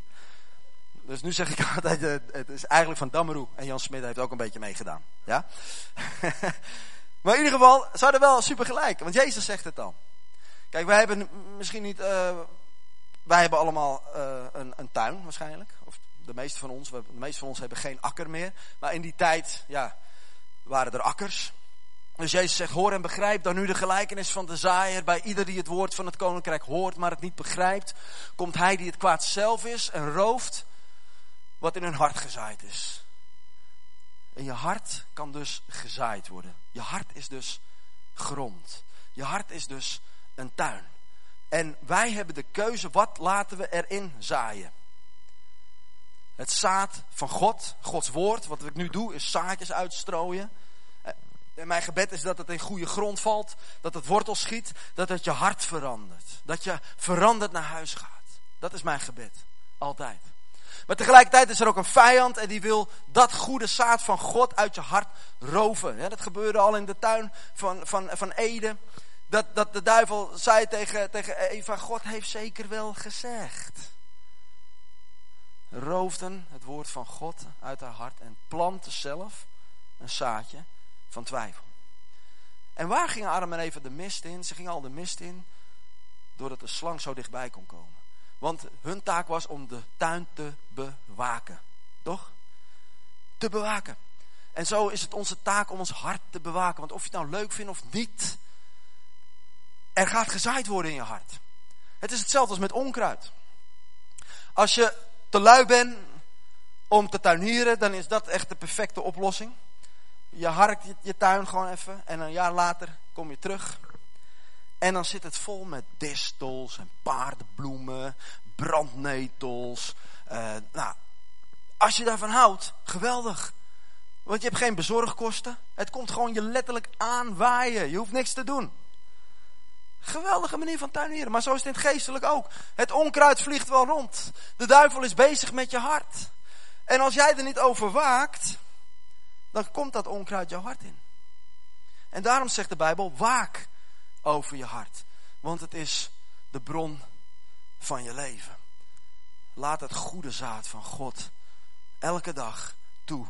Dus nu zeg ik altijd, uh, het is eigenlijk van Dammeroe. En Jan Smit heeft ook een beetje meegedaan. Ja? maar in ieder geval, ze hadden wel super gelijk. Want Jezus zegt het dan. Kijk, wij hebben misschien niet... Uh, wij hebben allemaal uh, een, een tuin waarschijnlijk. Of de meeste van ons. De meeste van ons hebben geen akker meer. Maar in die tijd, ja waren er akkers. Dus Jezus zegt, hoor en begrijp dan nu de gelijkenis van de zaaier. Bij ieder die het woord van het koninkrijk hoort, maar het niet begrijpt, komt hij die het kwaad zelf is en rooft wat in hun hart gezaaid is. En je hart kan dus gezaaid worden. Je hart is dus grond. Je hart is dus een tuin. En wij hebben de keuze, wat laten we erin zaaien? Het zaad van God, Gods woord, wat ik nu doe, is zaadjes uitstrooien. En mijn gebed is dat het in goede grond valt, dat het wortel schiet, dat het je hart verandert. Dat je veranderd naar huis gaat. Dat is mijn gebed. Altijd. Maar tegelijkertijd is er ook een vijand en die wil dat goede zaad van God uit je hart roven. dat gebeurde al in de tuin van, van, van Eden. Dat, dat de duivel zei tegen, tegen Eva, God heeft zeker wel gezegd roofden het woord van God uit haar hart en planten zelf een zaadje van twijfel. En waar ging Adam en Eva de mist in? Ze gingen al de mist in doordat de slang zo dichtbij kon komen. Want hun taak was om de tuin te bewaken. Toch? Te bewaken. En zo is het onze taak om ons hart te bewaken. Want of je het nou leuk vindt of niet, er gaat gezaaid worden in je hart. Het is hetzelfde als met onkruid. Als je te lui bent om te tuinieren, dan is dat echt de perfecte oplossing. Je harkt je, tuin gewoon even en een jaar later kom je terug. En dan zit het vol met distels en paardenbloemen, brandnetels. Uh, nou, als je daarvan houdt, geweldig. Want je hebt geen bezorgkosten. Het komt gewoon je letterlijk aanwaaien. Je hoeft niks te doen. Geweldige manier van tuinieren. Maar zo is het in het geestelijk ook. Het onkruid vliegt wel rond. De duivel is bezig met je hart. En als jij er niet over waakt, dan komt dat onkruid jouw hart in. En daarom zegt de Bijbel, waak over je hart. Want het is de bron van je leven. Laat het goede zaad van God elke dag toe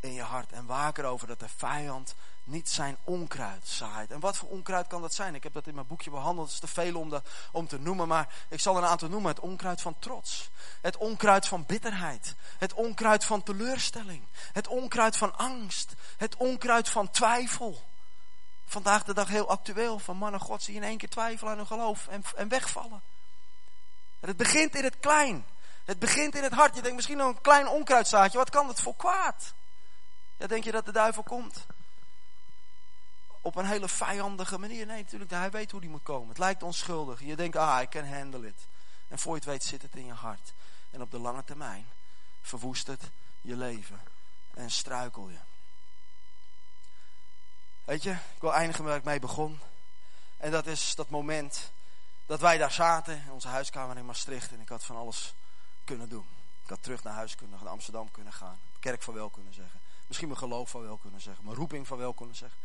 in je hart. En waak erover dat de vijand niet zijn onkruid zaait. En wat voor onkruid kan dat zijn? Ik heb dat in mijn boekje behandeld. Het is te veel om, om te noemen. Maar ik zal er een aantal noemen. Het onkruid van trots. Het onkruid van bitterheid. Het onkruid van teleurstelling. Het onkruid van angst. Het onkruid van twijfel. Vandaag de dag heel actueel. Van mannen God zie in één keer twijfelen aan hun geloof. En, en wegvallen. En het begint in het klein. Het begint in het hart. Je denkt misschien nog een klein onkruidzaadje. Wat kan dat voor kwaad? Ja, denk je dat de duivel komt? Op een hele vijandige manier. Nee, natuurlijk, hij weet hoe die moet komen. Het lijkt onschuldig. Je denkt, ah, ik can handle it. En voor je het weet zit het in je hart. En op de lange termijn verwoest het je leven. En struikel je. Weet je, ik wil eindigen waar ik mee begon. En dat is dat moment dat wij daar zaten in onze huiskamer in Maastricht. En ik had van alles kunnen doen. Ik had terug naar huis kunnen, naar Amsterdam kunnen gaan. Kerk van wel kunnen zeggen. Misschien mijn geloof van wel kunnen zeggen. Mijn roeping van wel kunnen zeggen.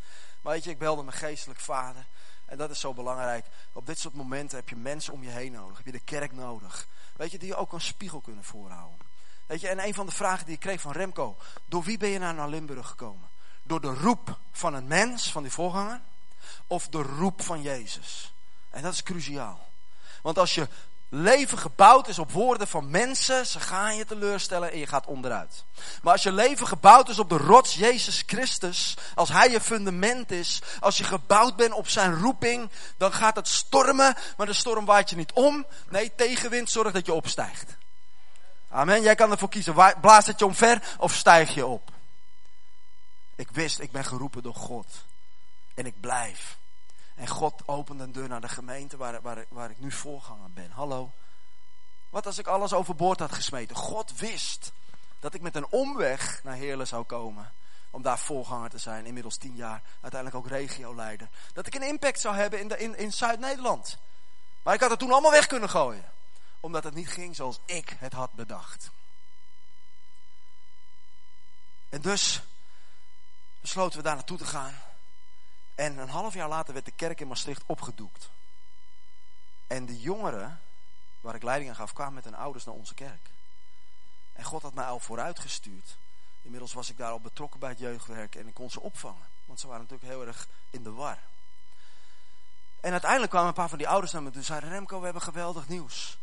Maar weet je, ik belde mijn geestelijk vader. En dat is zo belangrijk. Op dit soort momenten heb je mensen om je heen nodig. Heb je de kerk nodig. Weet je, die je ook een spiegel kunnen voorhouden. Weet je, en een van de vragen die ik kreeg van Remco. Door wie ben je nou naar Limburg gekomen? Door de roep van een mens, van die voorganger? Of de roep van Jezus? En dat is cruciaal. Want als je leven gebouwd is op woorden van mensen, ze gaan je teleurstellen en je gaat onderuit. Maar als je leven gebouwd is op de rots Jezus Christus, als Hij je fundament is, als je gebouwd bent op Zijn roeping, dan gaat het stormen, maar de storm waait je niet om. Nee, tegenwind zorgt dat je opstijgt. Amen. Jij kan ervoor kiezen, blaast het je omver of stijg je op. Ik wist, ik ben geroepen door God. En ik blijf. En God opent een deur naar de gemeente waar, waar, waar ik nu voorganger ben. Hallo. Wat als ik alles overboord had gesmeten? God wist dat ik met een omweg naar Heerlen zou komen. Om daar voorganger te zijn. Inmiddels tien jaar. Uiteindelijk ook regioleider. Dat ik een impact zou hebben in, in, in Zuid-Nederland. Maar ik had het toen allemaal weg kunnen gooien. Omdat het niet ging zoals ik het had bedacht. En dus besloten we daar naartoe te gaan. En een half jaar later werd de kerk in Maastricht opgedoekt. En de jongeren, waar ik leiding aan gaf, kwamen met hun ouders naar onze kerk. En God had mij al vooruitgestuurd. Inmiddels was ik daar al betrokken bij het jeugdwerk en ik kon ze opvangen. Want ze waren natuurlijk heel erg in de war. En uiteindelijk kwamen een paar van die ouders naar me toe en zeiden: Remco, we hebben geweldig nieuws.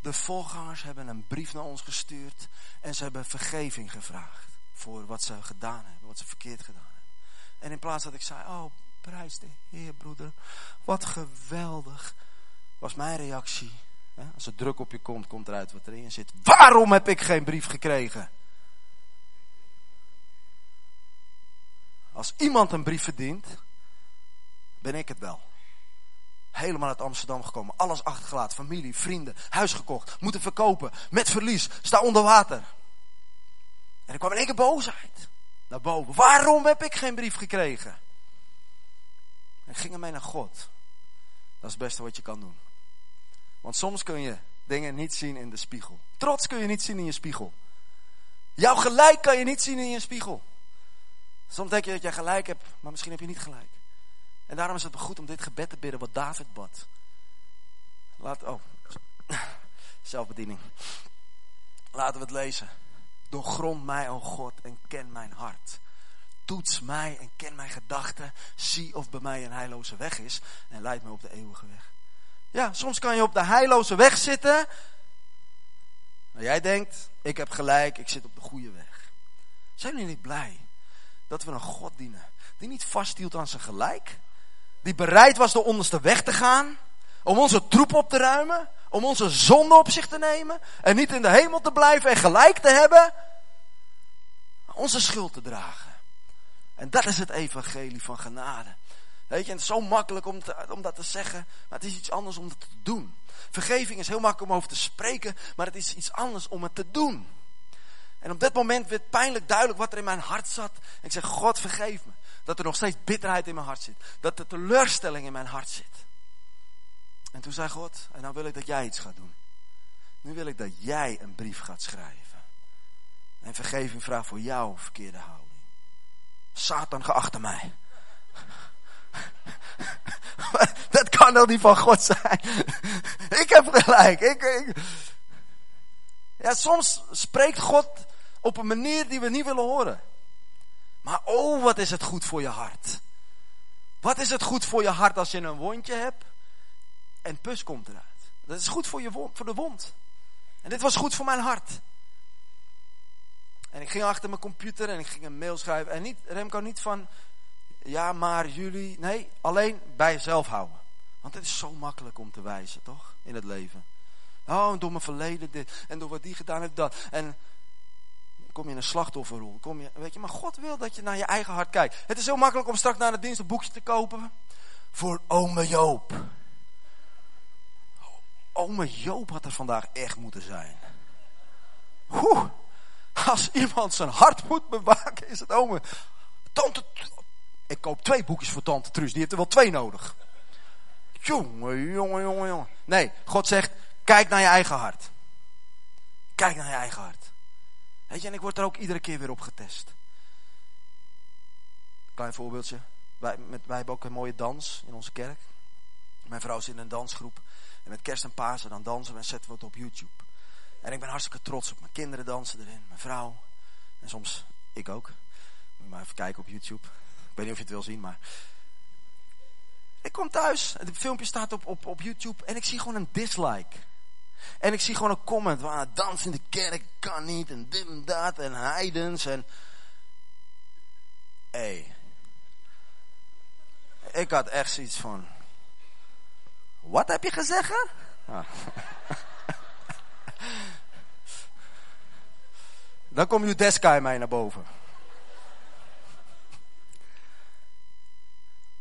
De voorgangers hebben een brief naar ons gestuurd en ze hebben vergeving gevraagd voor wat ze gedaan hebben, wat ze verkeerd gedaan hebben. En in plaats dat ik zei: Oh, prijs de Heer, broeder, wat geweldig, was mijn reactie. Als er druk op je komt, komt eruit wat erin zit. Waarom heb ik geen brief gekregen? Als iemand een brief verdient, ben ik het wel. Helemaal uit Amsterdam gekomen. Alles achtergelaten. Familie, vrienden, huis gekocht. Moeten verkopen. Met verlies. Sta onder water. En er kwam in één keer boosheid. Naar boven. Waarom heb ik geen brief gekregen? En ging ermee naar God. Dat is het beste wat je kan doen. Want soms kun je dingen niet zien in de spiegel. Trots kun je niet zien in je spiegel. Jouw gelijk kan je niet zien in je spiegel. Soms denk je dat jij gelijk hebt, maar misschien heb je niet gelijk. En daarom is het goed om dit gebed te bidden wat David bad. Laat, oh, zelfbediening. Laten we het lezen. Doorgrond mij, o God, en ken mijn hart. Toets mij en ken mijn gedachten. Zie of bij mij een heilloze weg is en leid me op de eeuwige weg. Ja, soms kan je op de heilloze weg zitten. Maar jij denkt, ik heb gelijk, ik zit op de goede weg. Zijn jullie niet blij dat we een God dienen die niet vasthield aan zijn gelijk? Die bereid was de onderste weg te gaan. Om onze troep op te ruimen. Om onze zonde op zich te nemen. En niet in de hemel te blijven en gelijk te hebben. Onze schuld te dragen. En dat is het evangelie van genade. Weet je, het is zo makkelijk om, om dat te zeggen, maar het is iets anders om het te doen. Vergeving is heel makkelijk om over te spreken, maar het is iets anders om het te doen. En op dat moment werd pijnlijk duidelijk wat er in mijn hart zat. En ik zeg, God vergeef me. Dat er nog steeds bitterheid in mijn hart zit. Dat er teleurstelling in mijn hart zit. En toen zei God, en nou wil ik dat jij iets gaat doen. Nu wil ik dat jij een brief gaat schrijven. En vergeving vraagt voor jouw verkeerde houding. Satan, geachte mij. Dat kan wel niet van God zijn. Ik heb gelijk. Ik, ik. Ja, soms spreekt God op een manier die we niet willen horen. Maar oh, wat is het goed voor je hart. Wat is het goed voor je hart als je een wondje hebt en pus komt eruit. Dat is goed voor, je wond, voor de wond. En dit was goed voor mijn hart. En ik ging achter mijn computer en ik ging een mail schrijven. En niet, Remco, niet van, ja maar jullie. Nee, alleen bij jezelf houden. Want het is zo makkelijk om te wijzen, toch? In het leven. Oh, door mijn verleden dit. En door wat die gedaan heeft dat. En kom je in een slachtofferrol. Kom je, weet je, maar God wil dat je naar je eigen hart kijkt. Het is zo makkelijk om straks naar de dienst een boekje te kopen. Voor ome Joop. Ome Joop had er vandaag echt moeten zijn. Oeh, als iemand zijn hart moet bewaken, is het ome. Tante, ik koop twee boekjes voor tante Truus. Die heeft er wel twee nodig. Jongen, jongen, jongen, jongen. Nee, God zegt, kijk naar je eigen hart. Kijk naar je eigen hart. Weet je, en ik word er ook iedere keer weer op getest. Klein voorbeeldje. Wij, met, wij hebben ook een mooie dans in onze kerk. Mijn vrouw zit in een dansgroep. En met kerst en Pasen dan dansen we en zetten we het op YouTube. En ik ben hartstikke trots op. Mijn kinderen dansen erin, mijn vrouw. En soms ik ook. Moet je maar even kijken op YouTube. Ik weet niet of je het wil zien, maar... Ik kom thuis, het filmpje staat op, op, op YouTube en ik zie gewoon een dislike. En ik zie gewoon een comment waar dans in de kerk kan niet en dit en dat en heidens en... Hé. Hey. Ik had echt zoiets van... Wat heb je gezegd? Dan komt Judeska in mij naar boven.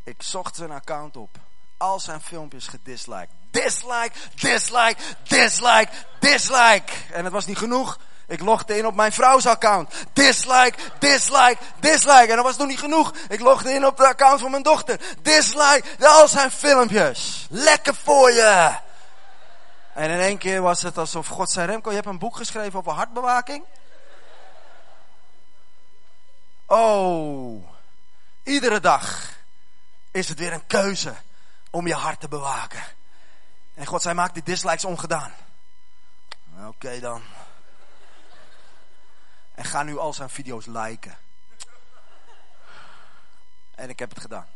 Ik zocht zijn account op. Al zijn filmpjes gedisliked. Dislike, dislike, dislike, dislike. En het was niet genoeg. Ik logde in op mijn vrouws account. Dislike, dislike, dislike. En dat was nog niet genoeg. Ik logde in op de account van mijn dochter. Dislike, al zijn filmpjes. Lekker voor je. En in één keer was het alsof God zei, Remco, je hebt een boek geschreven over hartbewaking? Oh, iedere dag is het weer een keuze om je hart te bewaken. En God zei, maak die dislikes ongedaan. Oké dan. En ga nu al zijn video's liken. En ik heb het gedaan.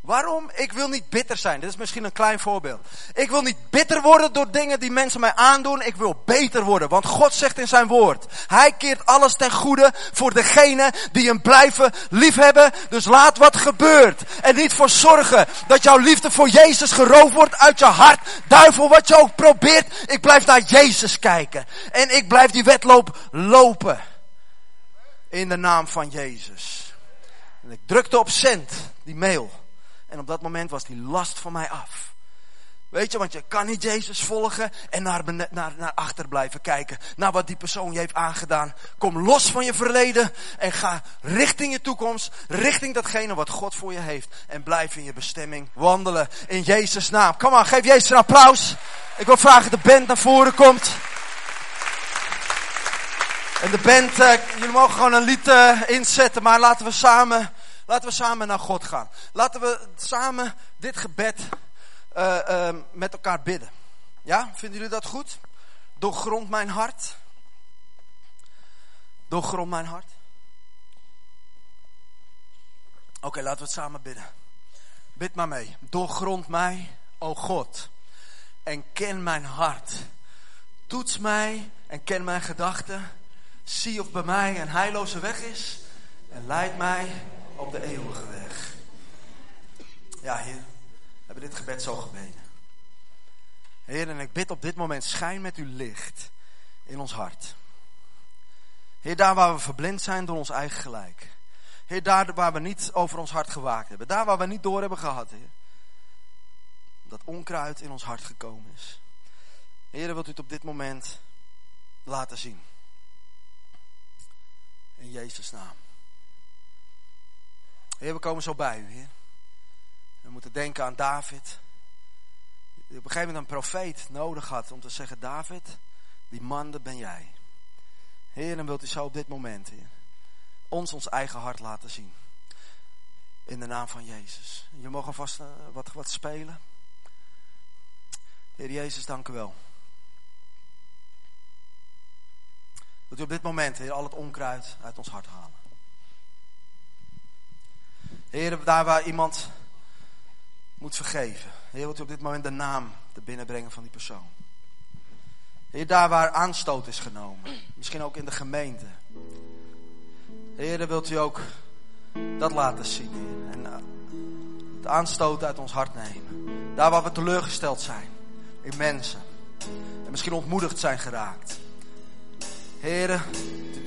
Waarom? Ik wil niet bitter zijn. Dit is misschien een klein voorbeeld. Ik wil niet bitter worden door dingen die mensen mij aandoen. Ik wil beter worden. Want God zegt in zijn woord. Hij keert alles ten goede voor degene die hem blijven liefhebben. Dus laat wat gebeurt. En niet voor zorgen dat jouw liefde voor Jezus geroofd wordt uit je hart. Duivel, wat je ook probeert. Ik blijf naar Jezus kijken. En ik blijf die wedloop lopen. In de naam van Jezus. En ik drukte op cent, die mail. En op dat moment was die last van mij af. Weet je, want je kan niet Jezus volgen en naar, naar, naar achter blijven kijken. Naar wat die persoon je heeft aangedaan. Kom los van je verleden en ga richting je toekomst. Richting datgene wat God voor je heeft. En blijf in je bestemming wandelen. In Jezus' naam. Kom maar, geef Jezus een applaus. Ik wil vragen dat de band naar voren komt. En de band, uh, jullie mogen gewoon een lied uh, inzetten, maar laten we samen Laten we samen naar God gaan. Laten we samen dit gebed uh, uh, met elkaar bidden. Ja, vinden jullie dat goed? Doorgrond mijn hart. Doorgrond mijn hart. Oké, laten we het samen bidden. Bid maar mee. Doorgrond mij, o God. En ken mijn hart. Toets mij en ken mijn gedachten. Zie of bij mij een heilloze weg is. En leid mij op de eeuwige weg. Ja, Heer, we hebben dit gebed zo gebeden. Heer, en ik bid op dit moment, schijn met uw licht in ons hart. Heer, daar waar we verblind zijn door ons eigen gelijk. Heer, daar waar we niet over ons hart gewaakt hebben. Daar waar we niet door hebben gehad, Heer. Dat onkruid in ons hart gekomen is. Heer, wilt u het op dit moment laten zien. In Jezus' naam. Heer, we komen zo bij u, Heer. We moeten denken aan David. Die op een gegeven moment een profeet nodig had om te zeggen, David, die man, dat ben jij. Heer, dan wilt u zo op dit moment, Heer, ons ons eigen hart laten zien. In de naam van Jezus. Je mag alvast uh, wat, wat spelen. Heer Jezus, dank u wel. Dat u op dit moment, Heer, al het onkruid uit ons hart halen. Heer, daar waar iemand moet vergeven. Heer, wilt u op dit moment de naam te binnenbrengen van die persoon. Heer, daar waar aanstoot is genomen. Misschien ook in de gemeente. Heer, wilt u ook dat laten zien. Heer. En uh, het aanstoot uit ons hart nemen. Daar waar we teleurgesteld zijn. In mensen. En misschien ontmoedigd zijn geraakt. Heer,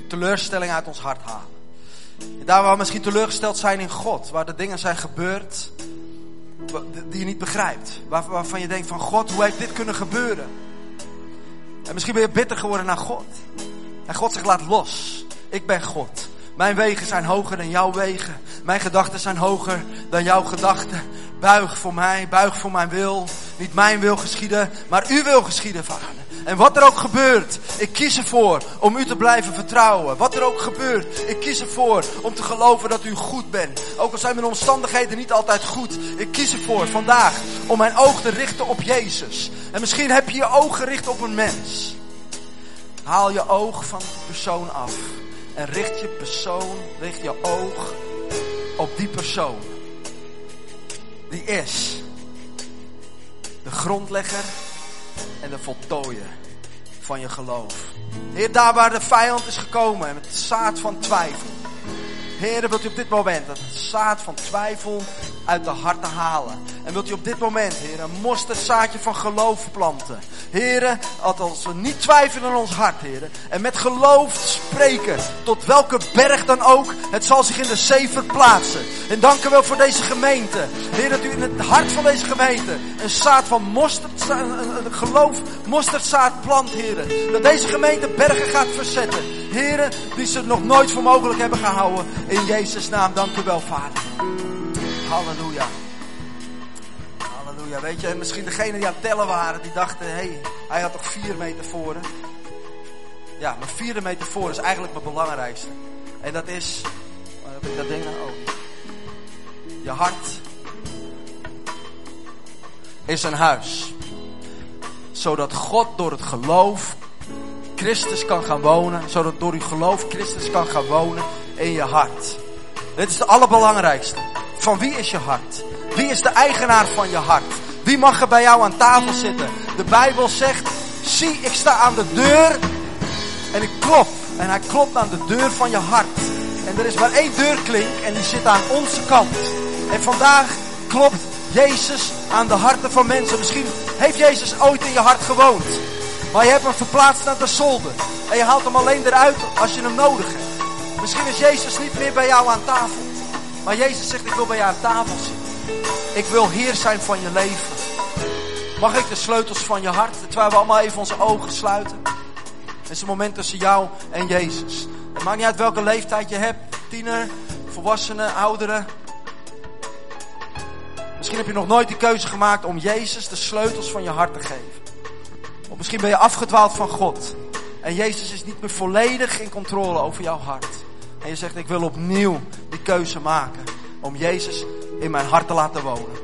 teleurstelling uit ons hart halen. Daar waar we misschien teleurgesteld zijn in God. Waar de dingen zijn gebeurd die je niet begrijpt. waarvan je denkt van God, hoe heeft dit kunnen gebeuren? En misschien ben je bitter geworden naar God. En God zegt, laat los. Ik ben God. Mijn wegen zijn hoger dan jouw wegen. Mijn gedachten zijn hoger dan jouw gedachten. Buig voor mij, buig voor mijn wil. Niet mijn wil geschieden, maar uw wil geschieden, vader. En wat er ook gebeurt, ik kies ervoor om u te blijven vertrouwen. Wat er ook gebeurt, ik kies ervoor om te geloven dat u goed bent. Ook al zijn mijn omstandigheden niet altijd goed. Ik kies ervoor vandaag om mijn oog te richten op Jezus. En misschien heb je je oog gericht op een mens. Haal je oog van de persoon af. En richt je persoon, richt je oog op die persoon. Die is de grondlegger en de voltooien van je geloof. Heer, daar waar de vijand is gekomen met het zaad van twijfel. Heer, wilt u op dit moment het zaad van twijfel uit de harten halen. En wilt u op dit moment, Heer, een mosterdzaadje van geloof planten. Heren, als we niet twijfelen in ons hart, heren. En met geloof spreken, tot welke berg dan ook, het zal zich in de zee verplaatsen. En dank u wel voor deze gemeente. Heer, dat u in het hart van deze gemeente een zaad van mosterdzaad, een geloof mosterdzaad plant, heren. Dat deze gemeente bergen gaat verzetten. Heren, die ze nog nooit voor mogelijk hebben gehouden. In Jezus' naam, dank u wel, Vader. Halleluja. Halleluja. Weet je. En misschien degene die aan het tellen waren, die dachten, hé, hey, hij had toch vier metaforen. Ja, mijn vierde metafoor is eigenlijk mijn belangrijkste. En dat is, waar heb ik dat ding nou? Oh. Je hart is een huis. Zodat God door het geloof Christus kan gaan wonen. Zodat door uw geloof Christus kan gaan wonen in je hart. Dit is het allerbelangrijkste. Van wie is je hart? Wie is de eigenaar van je hart? Wie mag er bij jou aan tafel zitten? De Bijbel zegt, zie ik sta aan de deur en ik klop. En hij klopt aan de deur van je hart. En er is maar één deurklink en die zit aan onze kant. En vandaag klopt Jezus aan de harten van mensen. Misschien heeft Jezus ooit in je hart gewoond. Maar je hebt hem verplaatst naar de zolder. En je haalt hem alleen eruit als je hem nodig hebt. Misschien is Jezus niet meer bij jou aan tafel. Maar Jezus zegt, ik wil bij jou aan tafel zitten. Ik wil Heer zijn van je leven. Mag ik de sleutels van je hart, terwijl we allemaal even onze ogen sluiten. Het is een moment tussen jou en Jezus. Het maakt niet uit welke leeftijd je hebt. Tiener, volwassenen, ouderen. Misschien heb je nog nooit die keuze gemaakt om Jezus de sleutels van je hart te geven. Of misschien ben je afgedwaald van God. En Jezus is niet meer volledig in controle over jouw hart. En je zegt, ik wil opnieuw die keuze maken. Om Jezus in mijn hart te laten wonen.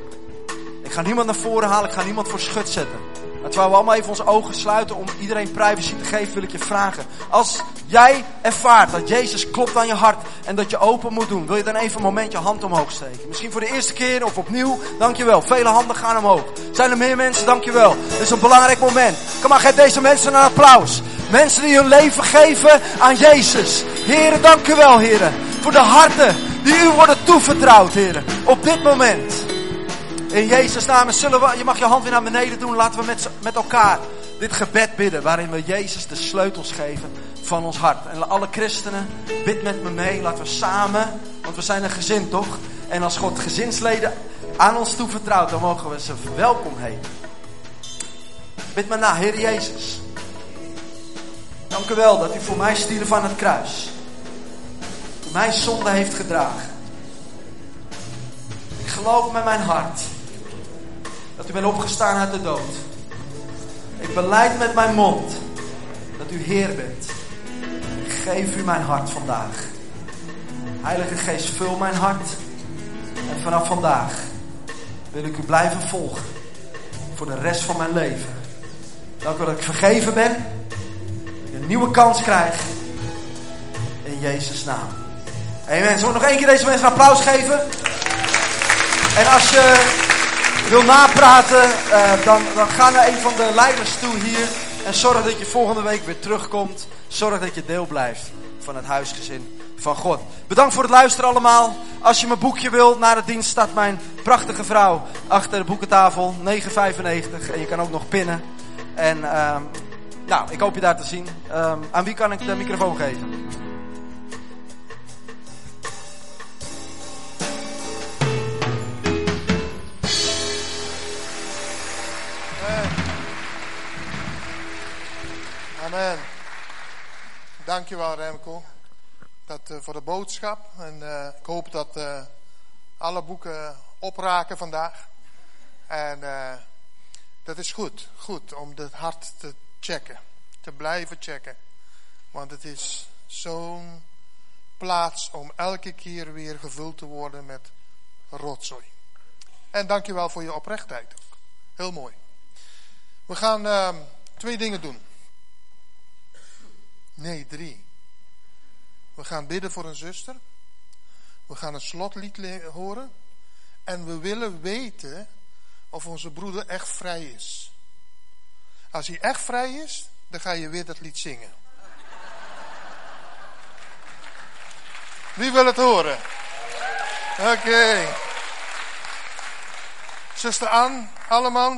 Ik ga niemand naar voren halen, ik ga niemand voor schut zetten. En terwijl we allemaal even onze ogen sluiten om iedereen privacy te geven, wil ik je vragen. Als jij ervaart dat Jezus klopt aan je hart en dat je open moet doen, wil je dan even een moment je hand omhoog steken? Misschien voor de eerste keer of opnieuw, dankjewel. Vele handen gaan omhoog. Zijn er meer mensen? Dankjewel. Dit is een belangrijk moment. Kom maar, geef deze mensen een applaus. Mensen die hun leven geven aan Jezus. Heren, dankjewel, heren. Voor de harten die u worden toevertrouwd, heren. Op dit moment. In Jezus' naam zullen we, je mag je hand weer naar beneden doen. Laten we met, met elkaar dit gebed bidden. Waarin we Jezus de sleutels geven van ons hart. En alle christenen, bid met me mee. Laten we samen, want we zijn een gezin toch? En als God gezinsleden aan ons toevertrouwt, dan mogen we ze welkom heten. Bid me na, Heer Jezus. Dank u wel dat u voor mij stierf van het kruis. Mijn zonde heeft gedragen. Ik geloof met mijn hart dat u bent opgestaan uit de dood. Ik beleid met mijn mond dat u Heer bent. Geef u mijn hart vandaag. Heilige Geest, vul mijn hart. En vanaf vandaag wil ik u blijven volgen. Voor de rest van mijn leven. Dank dat ik vergeven ben. Een nieuwe kans krijg. In Jezus' naam. Amen. Zullen we nog één keer deze mensen een applaus geven? En als je wil napraten, uh, dan, dan ga naar een van de leiders toe hier. En zorg dat je volgende week weer terugkomt. Zorg dat je deel blijft van het huisgezin van God. Bedankt voor het luisteren allemaal. Als je mijn boekje wilt, na de dienst staat mijn prachtige vrouw achter de boekentafel. 9,95. En je kan ook nog pinnen. En uh, nou, ik hoop je daar te zien. Uh, aan wie kan ik de microfoon geven? Amen. Dankjewel Remco dat, uh, voor de boodschap. En uh, ik hoop dat uh, alle boeken opraken vandaag. En dat is goed, goed om het hart te checken. Te blijven checken. Want het is zo'n plaats om elke keer weer gevuld te worden met rotzooi. En dankjewel voor je oprechtheid ook. Heel mooi. We gaan twee dingen doen. Nee, drie. We gaan bidden voor een zuster. We gaan een slotlied horen. En we willen weten of onze broeder echt vrij is. Als hij echt vrij is, dan ga je weer dat lied zingen. Wie wil het horen? Oké. Zuster Ann, allemaal.